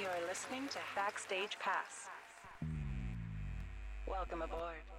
You are listening to Backstage Pass. Welcome aboard.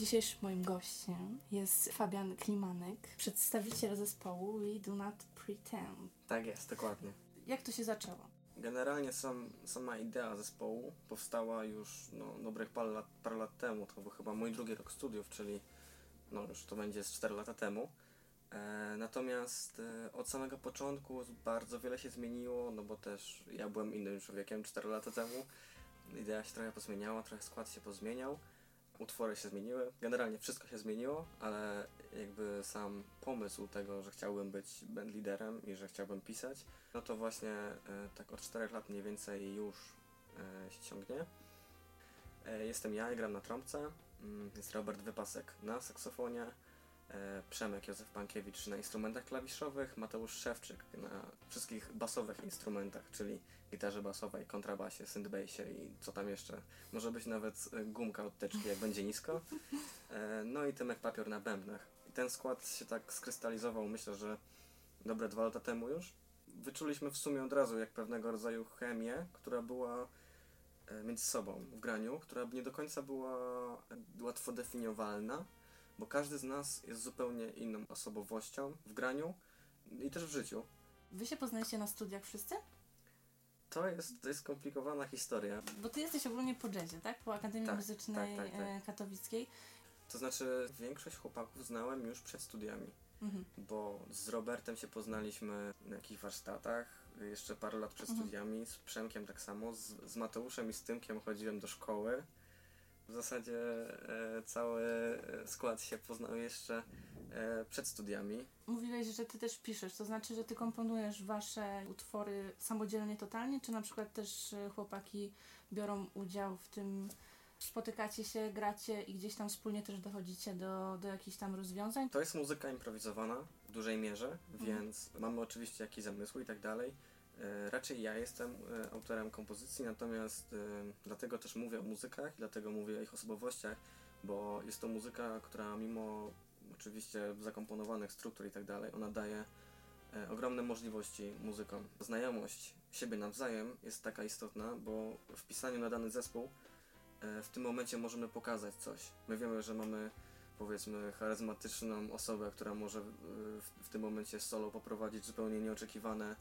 Dzisiejszym moim gościem jest Fabian Klimanek, przedstawiciel zespołu We Do Not Pretend. Tak jest, dokładnie. Jak to się zaczęło? Generalnie sam, sama idea zespołu powstała już no, dobrych parę lat, parę lat temu. To był chyba mój drugi rok studiów, czyli no, już to będzie z 4 lata temu. E, natomiast e, od samego początku bardzo wiele się zmieniło, no bo też ja byłem innym człowiekiem 4 lata temu. Idea się trochę pozmieniała, trochę skład się pozmieniał utwory się zmieniły, generalnie wszystko się zmieniło, ale jakby sam pomysł tego, że chciałbym być band liderem i że chciałbym pisać, no to właśnie e, tak od 4 lat mniej więcej już e, się ciągnie. E, jestem ja, gram na trąbce, mm, jest Robert Wypasek na saksofonie, E, Przemek Józef Pankiewicz na instrumentach klawiszowych, Mateusz Szewczyk na wszystkich basowych instrumentach, czyli gitarze basowej, kontrabasie, synthbasie i co tam jeszcze. Może być nawet e, gumka od teczki, jak będzie nisko. E, no i Tymek Papior na bębnach. I ten skład się tak skrystalizował, myślę, że dobre dwa lata temu już. Wyczuliśmy w sumie od razu jak pewnego rodzaju chemię, która była między sobą w graniu, która nie do końca była łatwo definiowalna, bo każdy z nas jest zupełnie inną osobowością w graniu i też w życiu. Wy się poznaliście na studiach wszyscy? To jest, to jest skomplikowana historia. Bo ty jesteś ogólnie po jazzie, tak? Po Akademii tak, Muzycznej tak, tak, tak. Katowickiej. To znaczy, większość chłopaków znałem już przed studiami. Mhm. Bo z Robertem się poznaliśmy na jakichś warsztatach, jeszcze parę lat przed mhm. studiami, z Przemkiem tak samo, z, z Mateuszem i z Tymkiem chodziłem do szkoły. W zasadzie e, cały e, skład się poznał jeszcze e, przed studiami. Mówiłeś, że ty też piszesz, to znaczy, że ty komponujesz wasze utwory samodzielnie totalnie, czy na przykład też e, chłopaki biorą udział w tym, spotykacie się, gracie i gdzieś tam wspólnie też dochodzicie do, do jakichś tam rozwiązań? To jest muzyka improwizowana w dużej mierze, mhm. więc mamy oczywiście jakieś zamysły i tak dalej E, raczej ja jestem e, autorem kompozycji, natomiast e, dlatego też mówię o muzykach, dlatego mówię o ich osobowościach, bo jest to muzyka, która mimo oczywiście zakomponowanych struktur i tak dalej, ona daje ogromne możliwości muzykom. Znajomość siebie nawzajem jest taka istotna, bo w pisaniu na dany zespół w tym momencie możemy pokazać coś. My wiemy, że mamy powiedzmy charyzmatyczną osobę, która może w, w tym momencie solo poprowadzić zupełnie nieoczekiwane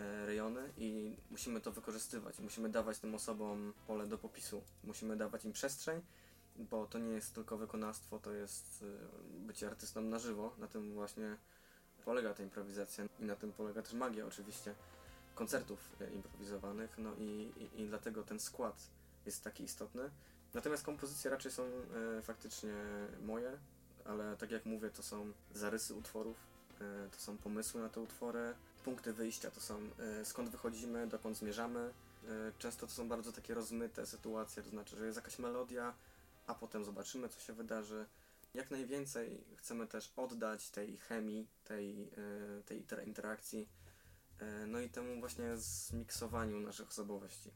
E, rejony i musimy to wykorzystywać. Musimy dawać tym osobom pole do popisu. Musimy dawać im przestrzeń, bo to nie jest tylko wykonawstwo, to jest e, bycie artystą na żywo. Na tym właśnie polega ta improwizacja i na tym polega też magia oczywiście koncertów e, improwizowanych, no i, i, i dlatego ten skład jest taki istotny. Natomiast kompozycje raczej są e, faktycznie moje, ale tak jak mówię, to są zarysy utworów, e, to są pomysły na te utwory, punkty wyjścia to są e, skąd wychodzimy, dokąd zmierzamy. E, często to są bardzo takie rozmyte sytuacje, to znaczy, że jest jakaś melodia, a potem zobaczymy, co się wydarzy. Jak najwięcej chcemy też oddać tej chemii, tej, e, tej interakcji, no i temu właśnie zmiksowaniu naszych osobowości.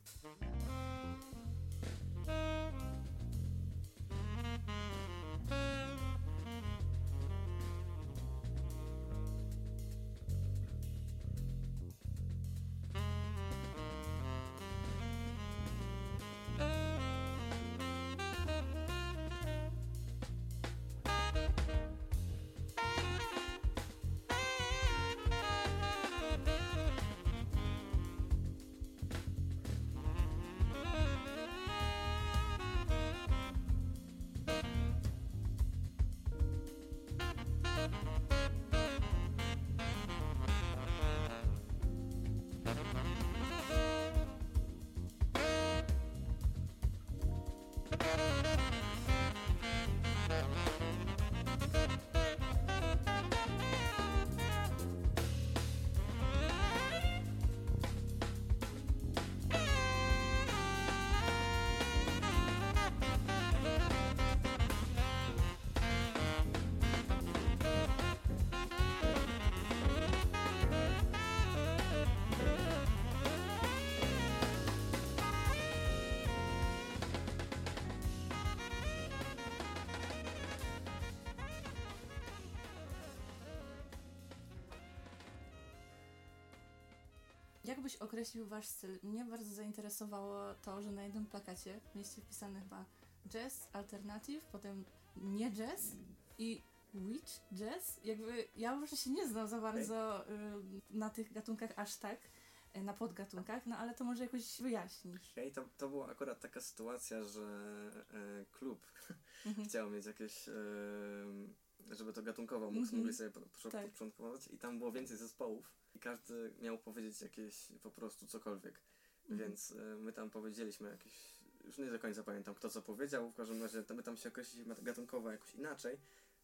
Jak byś określił wasz styl? Mnie bardzo zainteresowało to, że na jednym plakacie mieliście wpisane chyba jazz, alternative, potem nie jazz i witch jazz. Jakby ja może się nie znam za bardzo y, na tych gatunkach aż tak, y, na podgatunkach, no ale to może jakoś wyjaśnisz. Okej, to, to była akurat taka sytuacja, że e, klub Mhm. chciał mieć jakieś, e, żeby to gatunkowo mógł, Mhm. mogli sobie po- po- Tak. początkować i tam było więcej zespołów i każdy miał powiedzieć jakieś po prostu cokolwiek. Mhm. Więc e, my tam powiedzieliśmy jakieś, już nie do końca pamiętam kto co powiedział, w każdym razie my tam się określiliśmy gatunkowo jakoś inaczej.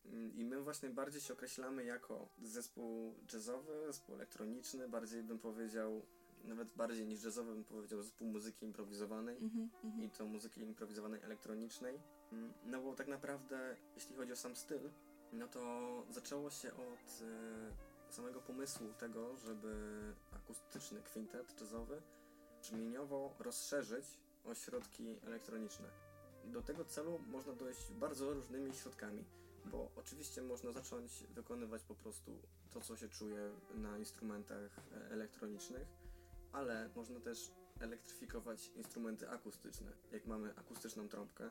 Mm, I my właśnie bardziej się określamy jako zespół jazzowy, zespół elektroniczny, bardziej bym powiedział, nawet bardziej niż jazzowy bym powiedział zespół muzyki improwizowanej Mhm, mhm. i to muzyki improwizowanej elektronicznej. Mm, No bo tak naprawdę, jeśli chodzi o sam styl, no to zaczęło się od e, samego pomysłu tego, żeby akustyczny kwintet jazzowy brzmieniowo rozszerzyć o środki elektroniczne. Do tego celu można dojść bardzo różnymi środkami, bo oczywiście można zacząć wykonywać po prostu to, co się czuje na instrumentach e, elektronicznych, ale można też elektryfikować instrumenty akustyczne. Jak mamy akustyczną trąbkę,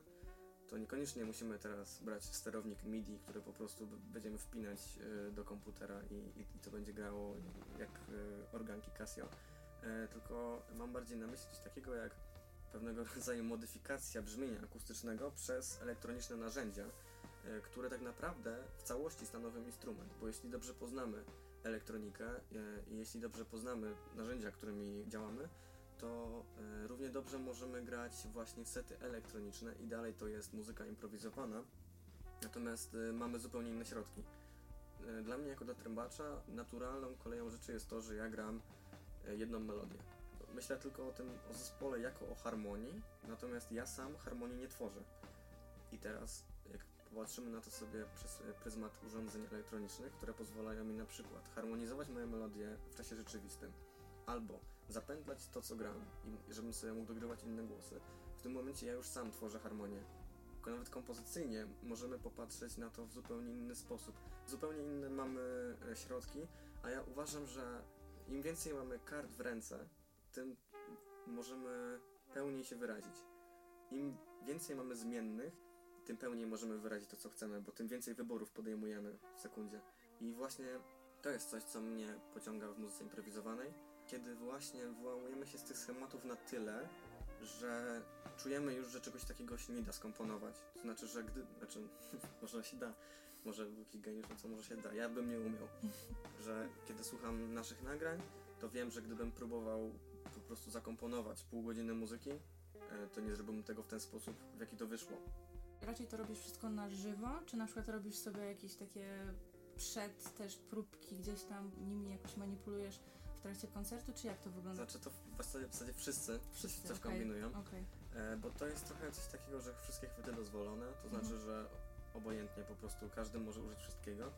to niekoniecznie musimy teraz brać sterownik MIDI, który po prostu będziemy wpinać e, do komputera i, i, to będzie grało jak e, organki Casio. E, Tylko mam bardziej na myśli coś takiego jak pewnego rodzaju modyfikacja brzmienia akustycznego przez elektroniczne narzędzia, które tak naprawdę w całości stanowią instrument, bo jeśli dobrze poznamy elektronikę i jeśli dobrze poznamy narzędzia, którymi działamy, to e, równie dobrze możemy grać właśnie sety elektroniczne i dalej to jest muzyka improwizowana, natomiast e, mamy zupełnie inne środki. E, Dla mnie jako dla trębacza naturalną koleją rzeczy jest to, że ja gram jedną melodię. Myślę tylko o tym, o zespole jako o harmonii, natomiast ja sam harmonii nie tworzę. I teraz, jak popatrzymy na to sobie przez pryzmat urządzeń elektronicznych, które pozwalają mi na przykład harmonizować moje melodie w czasie rzeczywistym, albo zapętlać to, co gram, i żebym sobie mógł dogrywać inne głosy. W tym momencie ja już sam tworzę harmonię. Nawet kompozycyjnie możemy popatrzeć na to w zupełnie inny sposób. Zupełnie inne mamy e, środki, a ja uważam, że im więcej mamy kart w ręce, tym możemy pełniej się wyrazić. Im więcej mamy zmiennych, tym pełniej możemy wyrazić to, co chcemy, bo tym więcej wyborów podejmujemy w sekundzie. I właśnie to jest coś, co mnie pociąga w muzyce improwizowanej, kiedy właśnie wyłamujemy się z tych schematów na tyle, że czujemy już, że czegoś takiego się nie da skomponować. To znaczy, że gdy... Znaczy, może się da. Może był jakiś geniusz, no co może się da. Ja bym nie umiał. Że kiedy słucham naszych nagrań, to wiem, że gdybym próbował po prostu zakomponować pół godziny muzyki, e, to nie zrobiłbym tego w ten sposób, w jaki to wyszło. Raczej to robisz wszystko na żywo, czy na przykład robisz sobie jakieś takie przed też próbki gdzieś tam nimi jakoś manipulujesz trakcie koncertu, czy jak to wygląda? Znaczy to w zasadzie, w zasadzie wszyscy, wszyscy coś okej, kombinują. okej. E, bo to jest trochę coś takiego, że wszystkie chwyty dozwolone, to znaczy, Mhm. że obojętnie po prostu każdy może użyć wszystkiego.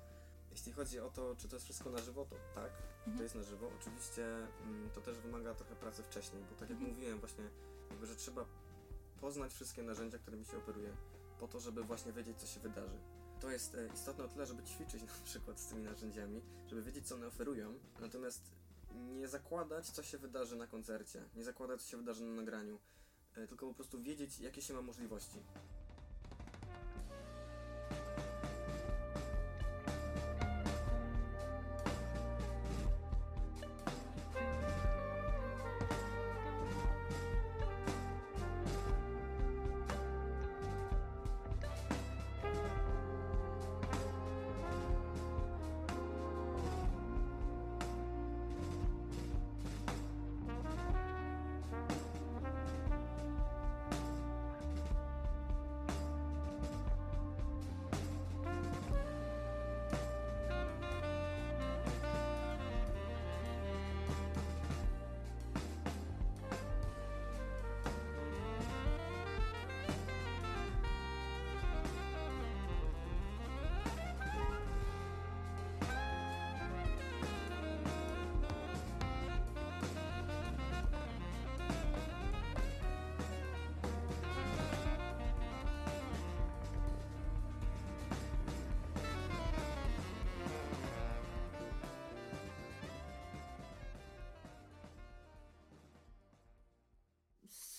Jeśli chodzi o to, czy to jest wszystko na żywo, to tak, Mhm. to jest na żywo. Oczywiście mm, to też wymaga trochę pracy wcześniej, bo tak jak Mhm. mówiłem właśnie, jakby, że trzeba poznać wszystkie narzędzia, którymi się operuje, po to, żeby właśnie wiedzieć, co się wydarzy. To jest e, istotne o tyle, żeby ćwiczyć na przykład z tymi narzędziami, żeby wiedzieć, co one oferują, natomiast nie zakładać, co się wydarzy na koncercie, nie zakładać, co się wydarzy na nagraniu, e, tylko po prostu wiedzieć, jakie się ma możliwości.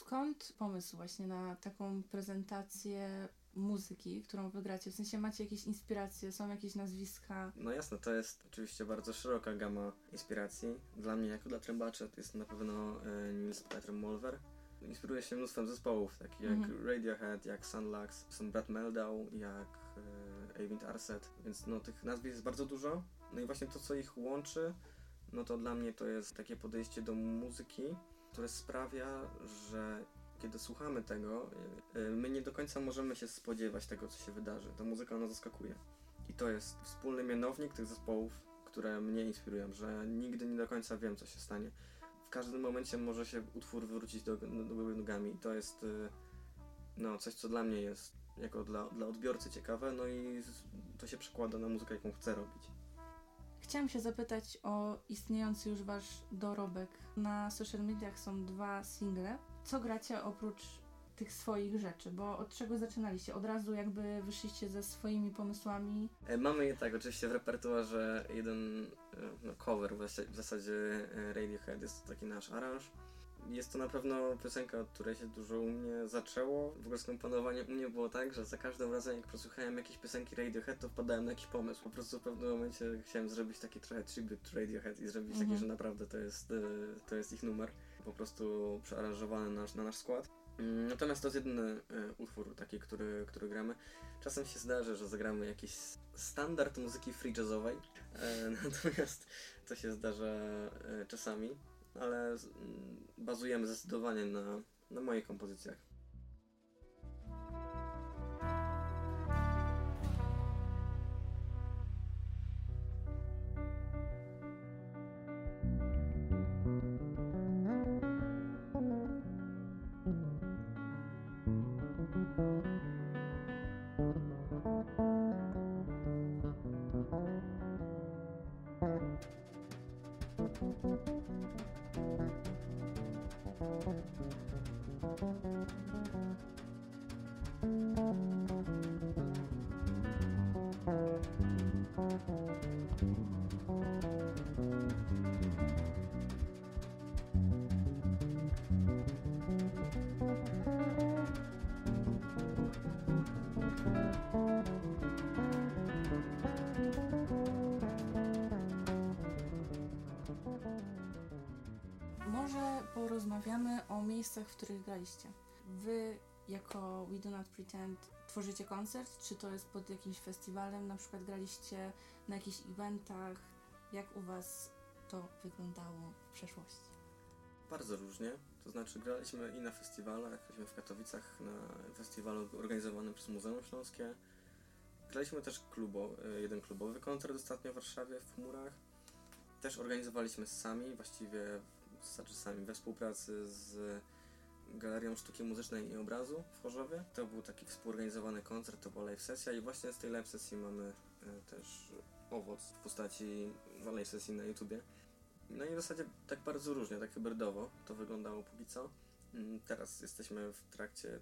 Skąd pomysł właśnie na taką prezentację muzyki, którą wygracie? W sensie macie jakieś inspiracje, są jakieś nazwiska? No jasne, to jest oczywiście bardzo szeroka gama inspiracji. Dla mnie, jako dla trębacza, to jest na pewno e, Nils Peter Molver. Inspiruje się mnóstwem zespołów, takich jak Mhm. Radiohead, jak Sunlux, są Brad Meldau, jak e, Arset, więc no tych nazwisk jest bardzo dużo. No i właśnie to, co ich łączy, no to dla mnie to jest takie podejście do muzyki, które sprawia, że kiedy słuchamy tego, e, e, my nie do końca możemy się spodziewać tego, co się wydarzy. Ta muzyka, ona zaskakuje. I to jest wspólny mianownik tych zespołów, które mnie inspirują, że nigdy nie do końca wiem, co się stanie. W każdym momencie może się utwór wrócić do, do, do góry nogami. I to jest y, no, coś, co dla mnie jest jako dla, dla odbiorcy ciekawe, no i to się przekłada na muzykę, jaką chcę robić. Chciałam się zapytać o istniejący już wasz dorobek. Na social mediach są dwa single. Co gracie oprócz tych swoich rzeczy? Bo od czego zaczynaliście? Od razu jakby wyszliście ze swoimi pomysłami. E, Mamy je tak, oczywiście w repertuarze jeden e, no, cover, w zasadzie- e, Radiohead jest to taki nasz aranż. Jest to na pewno piosenka, od której się dużo u mnie zaczęło. W ogóle skomponowanie u mnie było tak, że za każdym razem jak przesłuchałem jakieś piosenki Radiohead, to wpadałem na jakiś pomysł. Po prostu w pewnym momencie chciałem zrobić taki trochę tribute to Radiohead i zrobić Mhm. taki, że naprawdę to jest, e, to jest ich numer. Po prostu przearanżowany na nasz, na nasz skład. Mm, Natomiast to jest jedyny e, utwór taki, który, który gramy. Czasem się zdarzy, że zagramy jakiś standard muzyki free jazzowej, e, natomiast to się zdarza czasami, ale bazujemy zdecydowanie na, na moich kompozycjach. Porozmawiamy o miejscach, w których graliście. Wy jako We Do Not Pretend tworzycie koncert? Czy to jest pod jakimś festiwalem? Na przykład graliście na jakichś eventach? Jak u Was to wyglądało w przeszłości? Bardzo różnie, to znaczy graliśmy i na festiwalach, graliśmy w Katowicach na festiwalu organizowanym przez Muzeum Śląskie. Graliśmy też klubo, e, jeden klubowy koncert ostatnio w Warszawie w Chmurach. Też organizowaliśmy sami, właściwie w zasadzie sami we współpracy z Galerią Sztuki Muzycznej i Obrazu w Chorzowie. To był taki współorganizowany koncert, to była live sesja i właśnie z tej live sesji mamy e, też owoc w postaci live sesji na YouTubie. No i w zasadzie tak bardzo różnie, tak hybrydowo to wyglądało póki co. Mm, Teraz jesteśmy w trakcie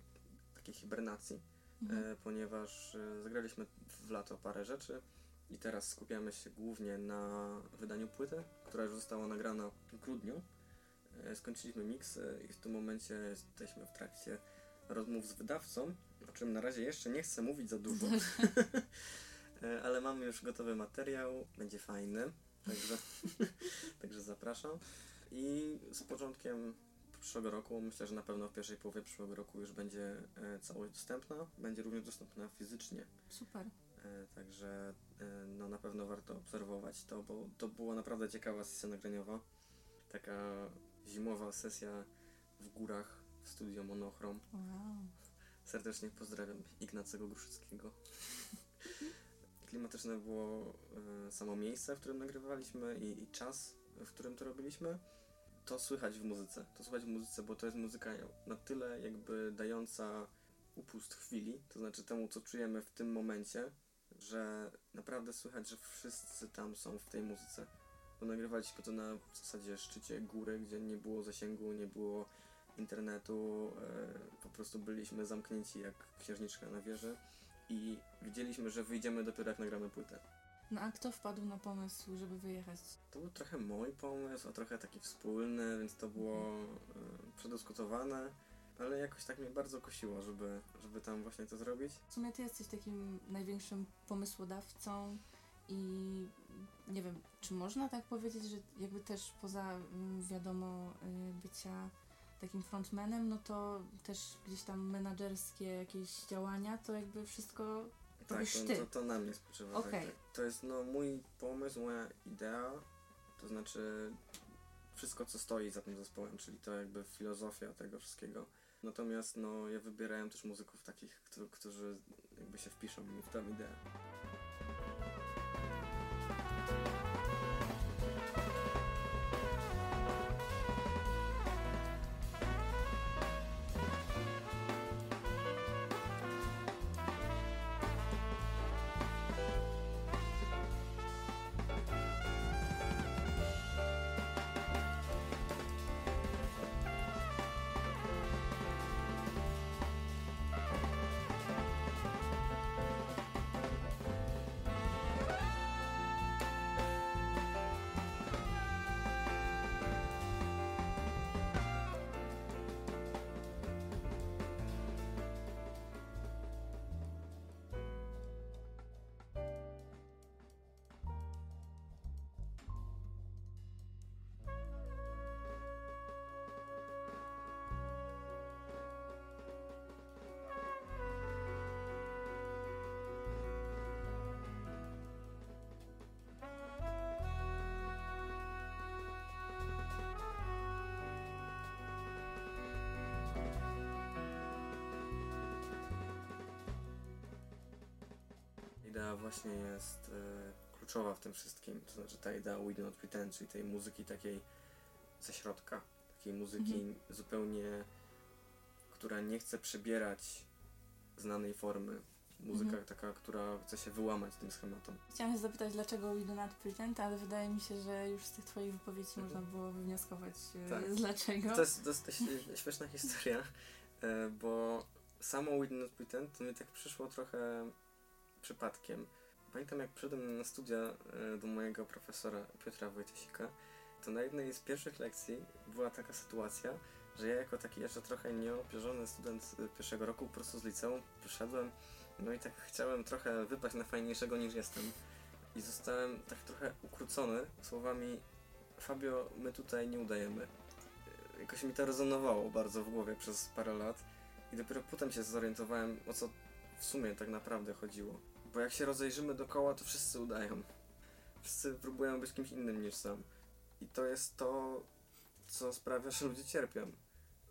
takiej hibernacji, Mhm. e, ponieważ e, zagraliśmy w lato parę rzeczy i teraz skupiamy się głównie na wydaniu płyty, która już została nagrana w grudniu. E, Skończyliśmy miks e, i w tym momencie jesteśmy w trakcie rozmów z wydawcą, o czym na razie jeszcze nie chcę mówić za dużo. E, Ale mamy już gotowy materiał, będzie fajny, także, także zapraszam. I z początkiem przyszłego roku, myślę, że na pewno w pierwszej połowie przyszłego roku już będzie całość dostępna. Będzie również dostępna fizycznie, Super. także no, na pewno warto obserwować to, bo to była naprawdę ciekawa sesja nagraniowa. Taka zimowa sesja w górach w studio Monochrom. Wow. Serdecznie pozdrawiam Ignacego Gruszyckiego. Klimatyczne było e, samo miejsce, w którym nagrywaliśmy i, i czas, w którym to robiliśmy. To słychać w muzyce. To słychać w muzyce, bo to jest muzyka na tyle jakby dająca upust chwili, to znaczy temu, co czujemy w tym momencie, że naprawdę słychać, że wszyscy tam są w tej muzyce. Nagrywaliśmy to na w zasadzie szczycie góry, gdzie nie było zasięgu, nie było internetu, e, po prostu byliśmy zamknięci jak księżniczka na wieży i widzieliśmy, że wyjdziemy dopiero jak nagramy płytę. No a kto wpadł na pomysł, żeby wyjechać? To był trochę mój pomysł, a trochę taki wspólny, więc to było e, przedyskutowane. ale jakoś tak mnie bardzo kosiło, żeby, żeby tam właśnie to zrobić. W sumie ty jesteś takim największym pomysłodawcą i nie wiem, czy można tak powiedzieć, że jakby też poza mm, wiadomo y, bycia takim frontmanem, no to też gdzieś tam menadżerskie jakieś działania, to jakby wszystko Tak, to, ty. to, to na mnie spoczywa. Tak, tak. To jest no, mój pomysł, moja idea, to znaczy wszystko, co stoi za tym zespołem, czyli to jakby filozofia tego wszystkiego. Natomiast no, ja wybierałem też muzyków takich, którzy, którzy jakby się wpiszą mi w tę ideę. Właśnie jest e, kluczowa w tym wszystkim. To znaczy ta idea We Do Not Pretend, czyli tej muzyki takiej ze środka. Takiej muzyki Mhm. zupełnie, która nie chce przebierać znanej formy. Muzyka Mhm. taka, która chce się wyłamać tym schematom. Chciałam się zapytać, dlaczego We Do Not Pretend, ale wydaje mi się, że już z tych twoich wypowiedzi Mhm. można było wywnioskować e, Tak. dlaczego. To jest, e, śmieszna historia, e, bo samo We Do Not Pretend to mi tak przyszło trochę przypadkiem. Pamiętam jak przyszedłem na studia e, do mojego profesora Piotra Wojciesika, to na jednej z pierwszych lekcji była taka sytuacja, że ja jako taki jeszcze trochę nieopierzony student e, pierwszego roku po prostu z liceum przyszedłem, no i tak chciałem trochę wypaść na fajniejszego niż jestem. I zostałem tak trochę ukrócony słowami Fabio, my tutaj nie udajemy. E, Jakoś mi to rezonowało bardzo w głowie przez parę lat i dopiero potem się zorientowałem, o co w sumie tak naprawdę chodziło. Bo jak się rozejrzymy dookoła, to wszyscy udają. Wszyscy próbują być kimś innym niż sam. I to jest to, co sprawia, że ludzie cierpią.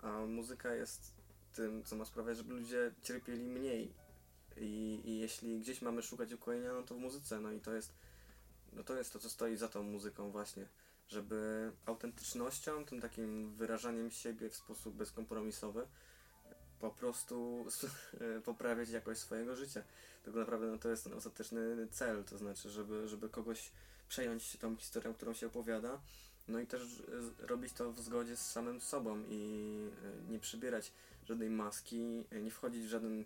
A muzyka jest tym, co ma sprawiać, żeby ludzie cierpieli mniej. I, I jeśli gdzieś mamy szukać ukojenia, no to w muzyce. No i to jest, no to jest to, co stoi za tą muzyką właśnie. Żeby autentycznością, tym takim wyrażaniem siebie w sposób bezkompromisowy, po prostu poprawiać jakość swojego życia. Tak naprawdę no, to jest ten ostateczny cel, to znaczy, żeby, żeby kogoś przejąć tą historią, którą się opowiada, no i też e, robić to w zgodzie z samym sobą i e, nie przybierać żadnej maski, e, nie wchodzić w żaden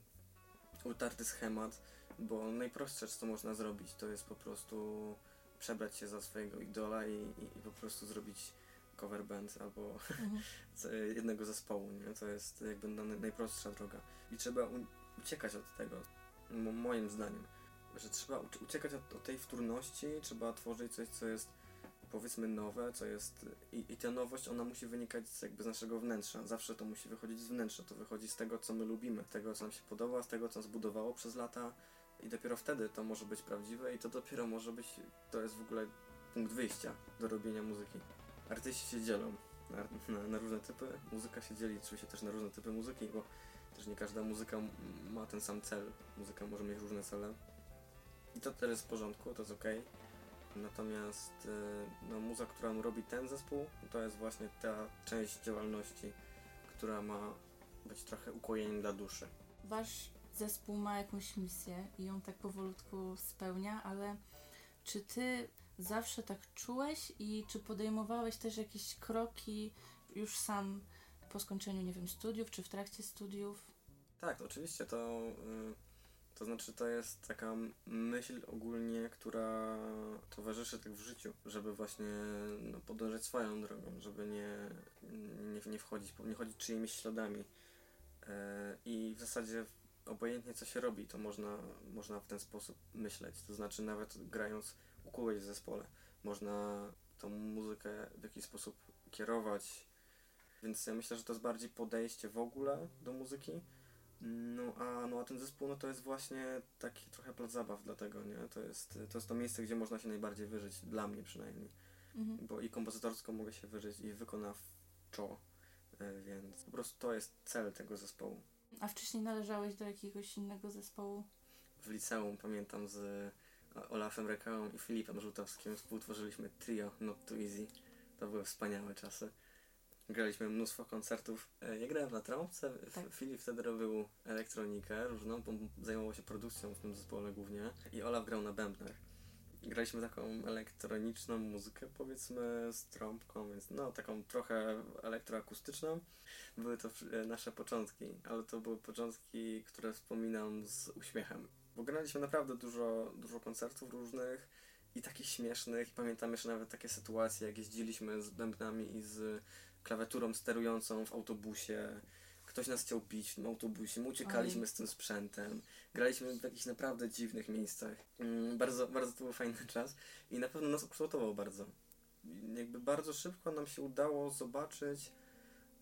utarty schemat, bo najprostsze, co można zrobić, to jest po prostu przebrać się za swojego idola i, i, i po prostu zrobić cover band albo Mhm. jednego zespołu, nie? To jest jakby na- najprostsza droga. I trzeba uciekać od tego, mo- moim zdaniem. Że trzeba ucie- uciekać od, od tej wtórności, trzeba tworzyć coś, co jest powiedzmy nowe, co jest... I, I ta nowość, ona musi wynikać z, jakby z naszego wnętrza. Zawsze to musi wychodzić z wnętrza. To wychodzi z tego, co my lubimy, z tego, co nam się podoba, z tego, co zbudowało przez lata. I dopiero wtedy to może być prawdziwe i to dopiero może być... To jest w ogóle punkt wyjścia do robienia muzyki. Artyści się dzielą na, na, na różne typy. Muzyka się dzieli oczywiście też na różne typy muzyki, bo też nie każda muzyka ma ten sam cel. Muzyka może mieć różne cele. I to też jest w porządku, to jest ok. Natomiast e, no, muza, którą robi ten zespół, to jest właśnie ta część działalności, która ma być trochę ukojeniem dla duszy. Wasz zespół ma jakąś misję i ją tak powolutku spełnia, ale czy ty zawsze tak czułeś i czy podejmowałeś też jakieś kroki już sam po skończeniu, nie wiem, studiów, czy w trakcie studiów? Tak, oczywiście to, y, to znaczy to jest taka myśl ogólnie, która towarzyszy tak w życiu, żeby właśnie no, podążać swoją drogą, żeby nie, nie, nie wchodzić, nie chodzić czyimiś śladami, E, I w zasadzie obojętnie co się robi, to można, można w ten sposób myśleć. To znaczy nawet grając u kogoś w zespole, można tą muzykę w jakiś sposób kierować. Więc ja myślę, że to jest bardziej podejście w ogóle do muzyki. No a, no a ten zespół no to jest właśnie taki trochę plac zabaw dlatego, nie? To jest, to jest to miejsce, gdzie można się najbardziej wyżyć, dla mnie przynajmniej. Mhm. Bo i kompozytorsko mogę się wyżyć, i wykonawczo, e, więc po prostu to jest cel tego zespołu. A wcześniej należałeś do jakiegoś innego zespołu? W liceum pamiętam z Olafem Rekałą i Filipem Żółtowskim współtworzyliśmy trio Not Too Easy. To były wspaniałe czasy. Graliśmy mnóstwo koncertów. E, Ja grałem na trąbce, Tak. Filip wtedy robił elektronikę różną, bo zajmował się produkcją w tym zespole głównie i Olaf grał na bębnach. Graliśmy taką elektroniczną muzykę, powiedzmy z trąbką, więc no taką trochę elektroakustyczną. Były to e, nasze początki, ale to były początki, które wspominam z uśmiechem. Bo graliśmy naprawdę dużo, dużo koncertów różnych i takich śmiesznych. Pamiętam jeszcze nawet takie sytuacje, jak jeździliśmy z bębnami i z klawiaturą sterującą w autobusie. Ktoś nas chciał bić w tym autobusie, my uciekaliśmy Oj. z tym sprzętem. Graliśmy w jakichś naprawdę dziwnych miejscach. Mm, bardzo, bardzo to był fajny czas i na pewno nas ukształtował bardzo. Jakby bardzo szybko nam się udało zobaczyć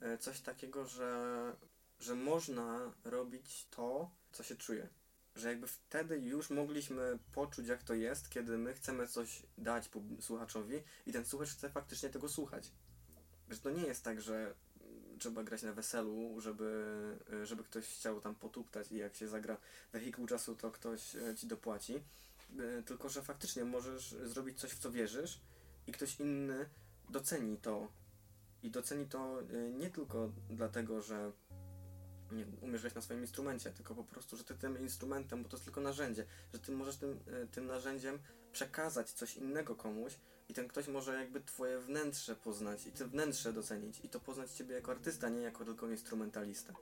e, coś takiego, że, że można robić to, co się czuje. Że jakby wtedy już mogliśmy poczuć, jak to jest, kiedy my chcemy coś dać słuchaczowi i ten słuchacz chce faktycznie tego słuchać. Że to nie jest tak, że trzeba grać na weselu, żeby, e, żeby ktoś chciał tam potuptać i jak się zagra wehikuł czasu, to ktoś e, ci dopłaci. E, Tylko, że faktycznie możesz zrobić coś, w co wierzysz i ktoś inny doceni to. I doceni to nie tylko dlatego, że nie, umiesz grać na swoim instrumencie, tylko po prostu, że ty tym instrumentem, bo to jest tylko narzędzie, że ty możesz tym, e, tym narzędziem przekazać coś innego komuś i ten ktoś może jakby twoje wnętrze poznać i ty wnętrze docenić i to poznać ciebie jako artysta, nie jako tylko instrumentalista.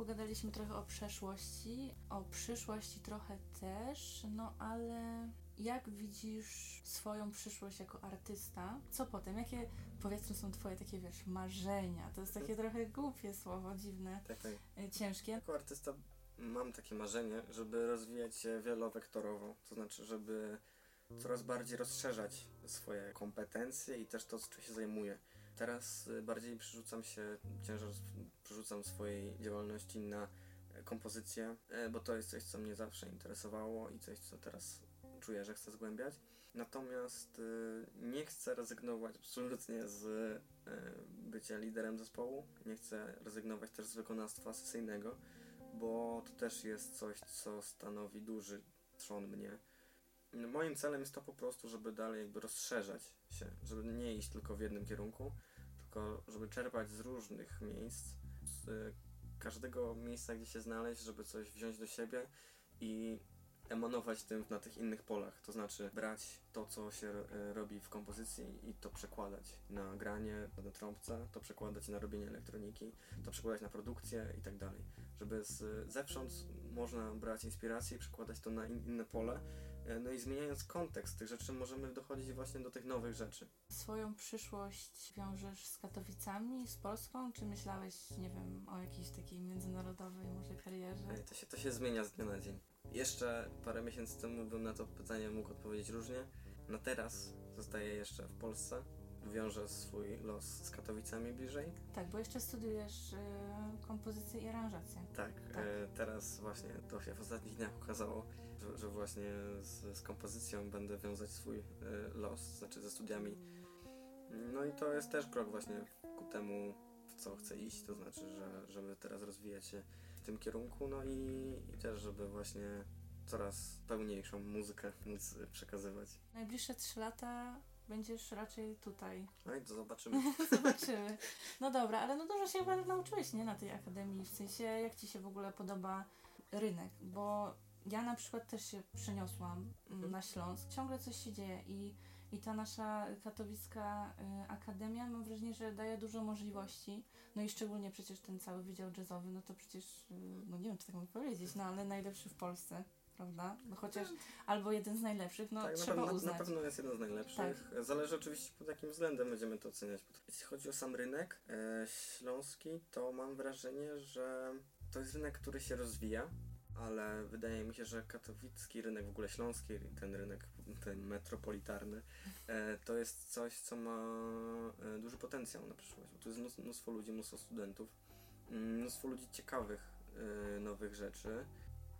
Pogadaliśmy trochę o przeszłości, o przyszłości trochę też, no ale jak widzisz swoją przyszłość jako artysta? Co potem? Jakie powiedzmy są twoje takie, wiesz, marzenia? To jest takie trochę głupie słowo, dziwne, Tak, tak. y, ciężkie. Jako artysta mam takie marzenie, żeby rozwijać się wielowektorowo, to znaczy, żeby coraz bardziej rozszerzać swoje kompetencje i też to, czym się zajmuję. Teraz y, bardziej przerzucam się, ciężar przerzucam swojej działalności na e, kompozycję, e, bo to jest coś, co mnie zawsze interesowało i coś, co teraz czuję, że chcę zgłębiać. Natomiast y, nie chcę rezygnować absolutnie z y, bycia liderem zespołu, nie chcę rezygnować też z wykonawstwa sesyjnego, bo to też jest coś, co stanowi duży trzon mnie. Moim celem jest to po prostu, żeby dalej jakby rozszerzać się, żeby nie iść tylko w jednym kierunku, tylko żeby czerpać z różnych miejsc, z każdego miejsca, gdzie się znaleźć, żeby coś wziąć do siebie i emanować tym na tych innych polach, to znaczy brać to, co się robi w kompozycji i to przekładać na granie, na trąbce, to przekładać na robienie elektroniki, to przekładać na produkcję i tak dalej. Żeby z zewsząd można brać inspirację i przekładać to na in, inne pole, no i zmieniając kontekst tych rzeczy możemy dochodzić właśnie do tych nowych rzeczy. Swoją przyszłość wiążesz z Katowicami, z Polską, czy myślałeś, nie wiem, o jakiejś takiej międzynarodowej może karierze? E, To się, to się zmienia z dnia na dzień. Jeszcze parę miesięcy temu bym na to pytanie mógł odpowiedzieć różnie. Na teraz zostaję jeszcze w Polsce. Wiążę swój los z Katowicami bliżej. Tak, bo jeszcze studiujesz y, kompozycję i aranżację. Tak, Tak. E, teraz właśnie to się w ostatnich dniach okazało, że, że właśnie z, z kompozycją będę wiązać swój e, los, znaczy ze studiami. No i to jest też krok właśnie ku temu, w co chcę iść, to znaczy, że, żeby teraz rozwijać się w tym kierunku, no i, i też, żeby właśnie coraz pełniejszą muzykę móc przekazywać. Najbliższe trzy lata będziesz raczej tutaj. No i to zobaczymy. Zobaczymy. No dobra, ale no dużo się chyba nauczyłeś, nie? Na tej akademii. W sensie, jak Ci się w ogóle podoba rynek? Bo ja na przykład też się przeniosłam mm, Mhm. na Śląsk. Ciągle coś się dzieje i, i ta nasza katowicka y, akademia, mam wrażenie, że daje dużo możliwości. No i szczególnie przecież ten cały wydział jazzowy, no to przecież, y, no nie wiem, czy tak mogę powiedzieć, no ale najlepszy w Polsce. Prawda? No chociaż albo jeden z najlepszych, no tak, na, trzeba na uznać. pewno jest jeden z najlepszych. Zależy oczywiście pod jakim względem będziemy to oceniać. Jeśli chodzi o sam rynek e, śląski, to mam wrażenie, że to jest rynek, który się rozwija, ale wydaje mi się, że katowicki rynek, w ogóle śląski, ten rynek ten metropolitarny, e, to jest coś, co ma e, duży potencjał na przyszłość. Bo tu jest mnóstwo, mnóstwo ludzi, mnóstwo studentów, mm, mnóstwo ludzi ciekawych e, nowych rzeczy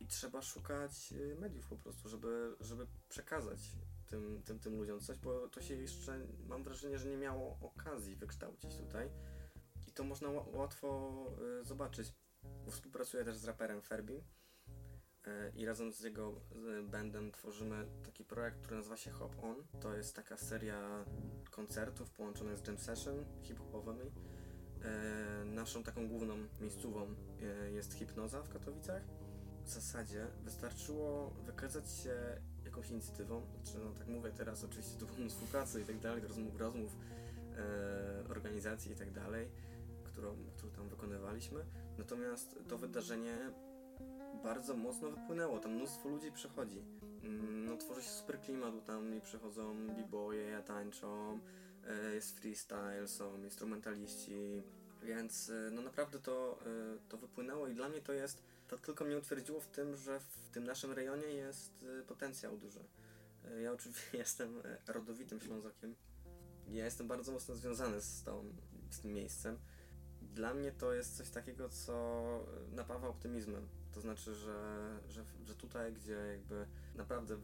i trzeba szukać y, mediów po prostu, żeby, żeby przekazać tym, tym, tym ludziom coś, bo to się jeszcze, mam wrażenie, że nie miało okazji wykształcić tutaj i to można ła- łatwo y, zobaczyć. Współpracuję też z raperem Ferbi y, i razem z jego bandem tworzymy taki projekt, który nazywa się Hop On. To jest taka seria koncertów połączonych z jam session hip-hopowymi. Naszą taką główną miejscówą e, jest Hipnoza w Katowicach w zasadzie wystarczyło wykazać się jakąś inicjatywą, znaczy no tak mówię teraz oczywiście tu było współpracy i tak dalej, rozmów, rozmów e, organizacji i tak dalej, którą, którą tam wykonywaliśmy, natomiast to wydarzenie bardzo mocno wypłynęło, tam mnóstwo ludzi przychodzi, Mm, no tworzy się super klimat, bo tam przychodzą b-boye, tańczą, e, jest freestyle, są instrumentaliści, więc e, no naprawdę to, e, to wypłynęło i dla mnie to jest to tylko mnie utwierdziło w tym, że w tym naszym rejonie jest y, potencjał duży. Y, Ja oczywiście jestem y, rodowitym Ślązakiem. Ja jestem bardzo mocno związany z, tą, z tym miejscem. Dla mnie to jest coś takiego, co napawa optymizmem. To znaczy, że, że, że tutaj, gdzie jakby naprawdę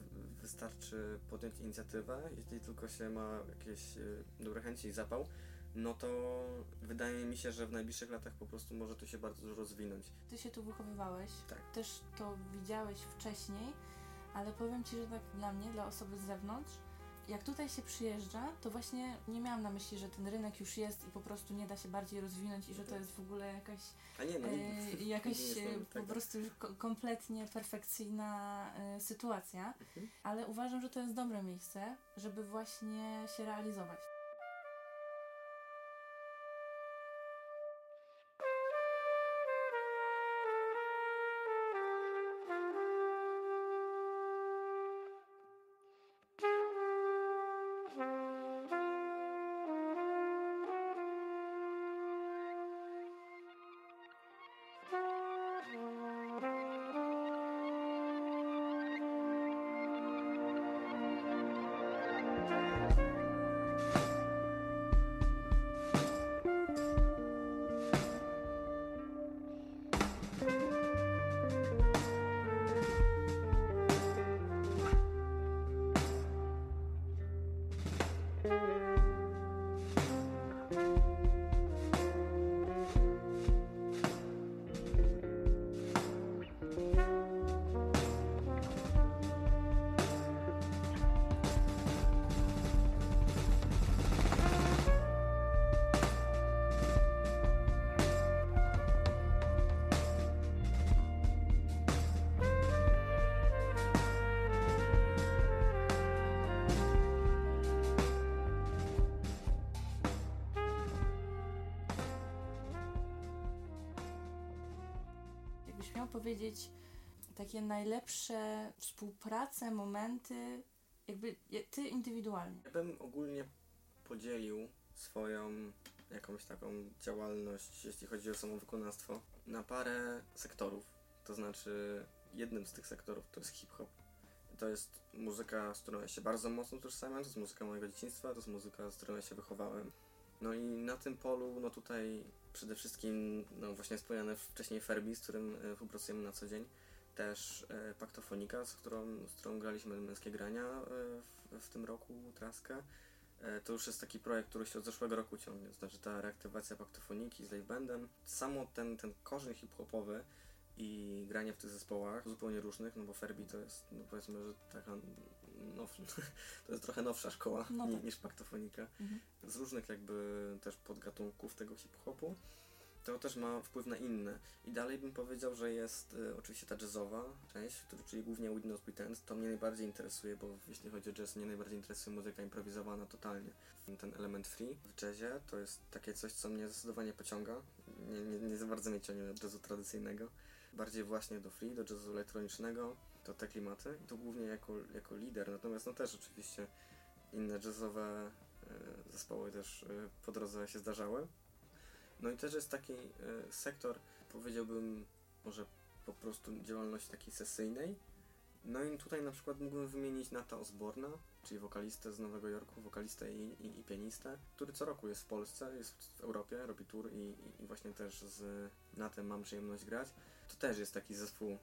wystarczy podjąć inicjatywę, jeśli tylko się ma jakieś y, dobre chęci i zapał, no to wydaje mi się, że w najbliższych latach po prostu może to się bardzo dużo rozwinąć. Ty się tu wychowywałeś, Tak. też to widziałeś wcześniej, ale powiem Ci, że tak dla mnie, dla osoby z zewnątrz, jak tutaj się przyjeżdża, to właśnie nie miałam na myśli, że ten rynek już jest i po prostu nie da się bardziej rozwinąć i że to jest w ogóle jakaś, A nie, no e, jakaś nie e, znam po prostu już ko- kompletnie perfekcyjna e, sytuacja, Mhm. ale uważam, że to jest dobre miejsce, żeby właśnie się realizować. Miała powiedzieć takie najlepsze współprace, momenty, jakby ty indywidualnie. Ja bym ogólnie podzielił swoją jakąś taką działalność, jeśli chodzi o samowykonawstwo, na parę sektorów. To znaczy, jednym z tych sektorów to jest hip-hop. To jest muzyka, z którą ja się bardzo mocno utożsamiam, to jest muzyka mojego dzieciństwa, to jest muzyka, z którą ja się wychowałem. No i na tym polu, no tutaj przede wszystkim, no właśnie wspomniane wcześniej Ferbi, z którym e, współpracujemy na co dzień. Też e, Paktofonika, z którą, z którą graliśmy męskie grania e, w, w tym roku, Traskę. To już jest taki projekt, który się od zeszłego roku ciągnie, znaczy ta reaktywacja paktofoniki z live bandem. Samo ten, ten korzeń hip-hopowy i granie w tych zespołach zupełnie różnych, no bo Ferbi to jest, no powiedzmy, że taka now, to jest trochę nowsza szkoła No tak. niż paktofonika. Mhm. Z różnych jakby też podgatunków tego hip-hopu. To też ma wpływ na inne. I dalej bym powiedział, że jest y, oczywiście ta jazzowa część, czyli głównie Witness Pretend. To mnie najbardziej interesuje, bo jeśli chodzi o jazz, mnie najbardziej interesuje muzyka improwizowana totalnie. Ten element free w jazzie to jest takie coś, co mnie zdecydowanie pociąga. Nie, nie, nie za bardzo mnie ciągnie do jazzu tradycyjnego. Bardziej właśnie do free, do jazzu elektronicznego, to te klimaty. I to głównie jako, jako lider. Natomiast no też oczywiście inne jazzowe e, zespoły też e, po drodze się zdarzały. No i też jest taki e, sektor, powiedziałbym, może po prostu działalności takiej sesyjnej. No i tutaj na przykład mógłbym wymienić Nata Osborna, czyli wokalistę z Nowego Jorku, wokalistę i, i, i pianistę, który co roku jest w Polsce, jest w Europie, robi tour i, i, właśnie też z Natem mam przyjemność grać. To też jest taki zespół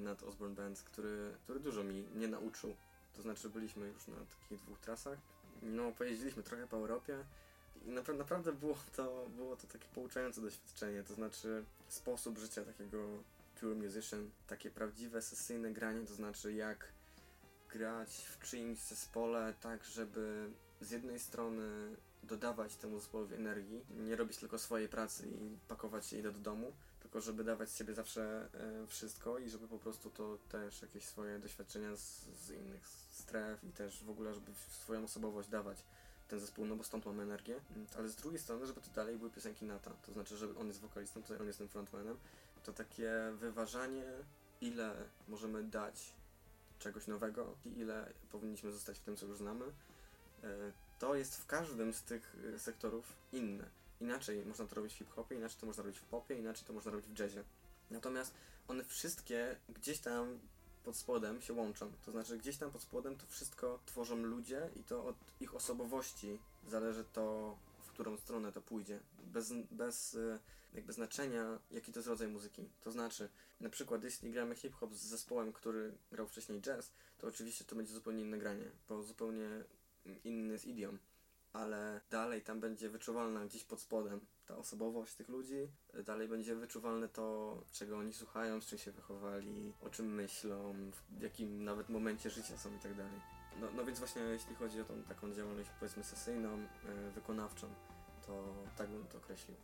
Nat Osborne Band, który, który dużo mi mnie nauczył. To znaczy byliśmy już na takich dwóch trasach. No, pojeździliśmy trochę po Europie i napra- naprawdę było to, było to takie pouczające doświadczenie. To znaczy sposób życia takiego pure musician, takie prawdziwe sesyjne granie, to znaczy jak grać w czyimś zespole tak, żeby z jednej strony dodawać temu zespołowi energii, nie robić tylko swojej pracy i pakować jej do domu, tylko żeby dawać z siebie zawsze e, wszystko i żeby po prostu to też jakieś swoje doświadczenia z, z innych stref i też w ogóle, żeby swoją osobowość dawać ten zespół, no bo stąd mamy energię, Mm, ale z drugiej strony, żeby to dalej były piosenki Nata, to znaczy, że on jest wokalistą, tutaj on jest tym frontmanem, to takie wyważanie, ile możemy dać czegoś nowego i ile powinniśmy zostać w tym, co już znamy, e, to jest w każdym z tych e, sektorów inne. Inaczej można to robić w hip-hopie, inaczej to można robić w popie, inaczej to można robić w jazzie. Natomiast one wszystkie gdzieś tam pod spodem się łączą. To znaczy gdzieś tam pod spodem to wszystko tworzą ludzie i to od ich osobowości zależy to, w którą stronę to pójdzie. Bez, bez e, jakby znaczenia, jaki to jest rodzaj muzyki. To znaczy, na przykład jeśli gramy hip-hop z zespołem, który grał wcześniej jazz, to oczywiście to będzie zupełnie inne granie, bo zupełnie inny jest idiom. Ale dalej tam będzie wyczuwalna gdzieś pod spodem ta osobowość tych ludzi, dalej będzie wyczuwalne to, czego oni słuchają, z czym się wychowali, o czym myślą, w jakim nawet momencie życia są i tak dalej. No, no więc właśnie jeśli chodzi o tą taką działalność powiedzmy sesyjną, e, wykonawczą, to tak bym to określił.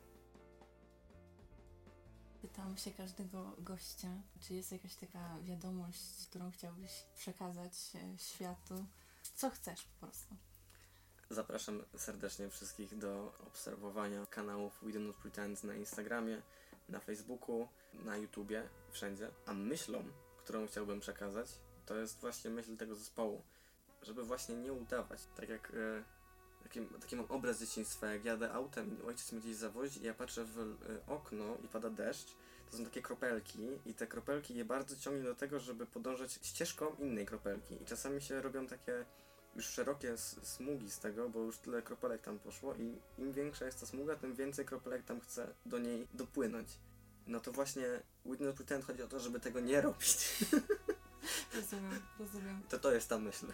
Pytam się każdego gościa, czy jest jakaś taka wiadomość, którą chciałbyś przekazać e, światu. Co chcesz po prostu. Zapraszam serdecznie wszystkich do obserwowania kanałów We Do Not Pretend na Instagramie, na Facebooku, na YouTubie, wszędzie. A myślą, którą chciałbym przekazać, to jest właśnie myśl tego zespołu, żeby właśnie nie udawać. Tak jak e, taki, taki mam obraz dzieciństwa, jak jadę autem ojciec mnie gdzieś zawozi i ja patrzę w e, okno i pada deszcz, to są takie kropelki i te kropelki je bardzo ciągnie do tego, żeby podążać ścieżką innej kropelki i czasami się robią takie już szerokie smugi z tego, bo już tyle kropelek tam poszło i im większa jest ta smuga, tym więcej kropelek tam chce do niej dopłynąć. No to właśnie Witness Pretend chodzi o to, żeby tego nie robić. Rozumiem, rozumiem. To to jest ta myśl.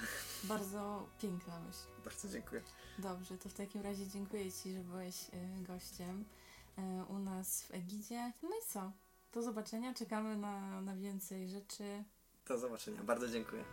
Bardzo piękna myśl. Bardzo dziękuję. Dobrze, to w takim razie dziękuję Ci, że byłeś e, gościem e, u nas w Egidzie. No i co? Do zobaczenia, czekamy na, na więcej rzeczy. Do zobaczenia. Bardzo dziękuję.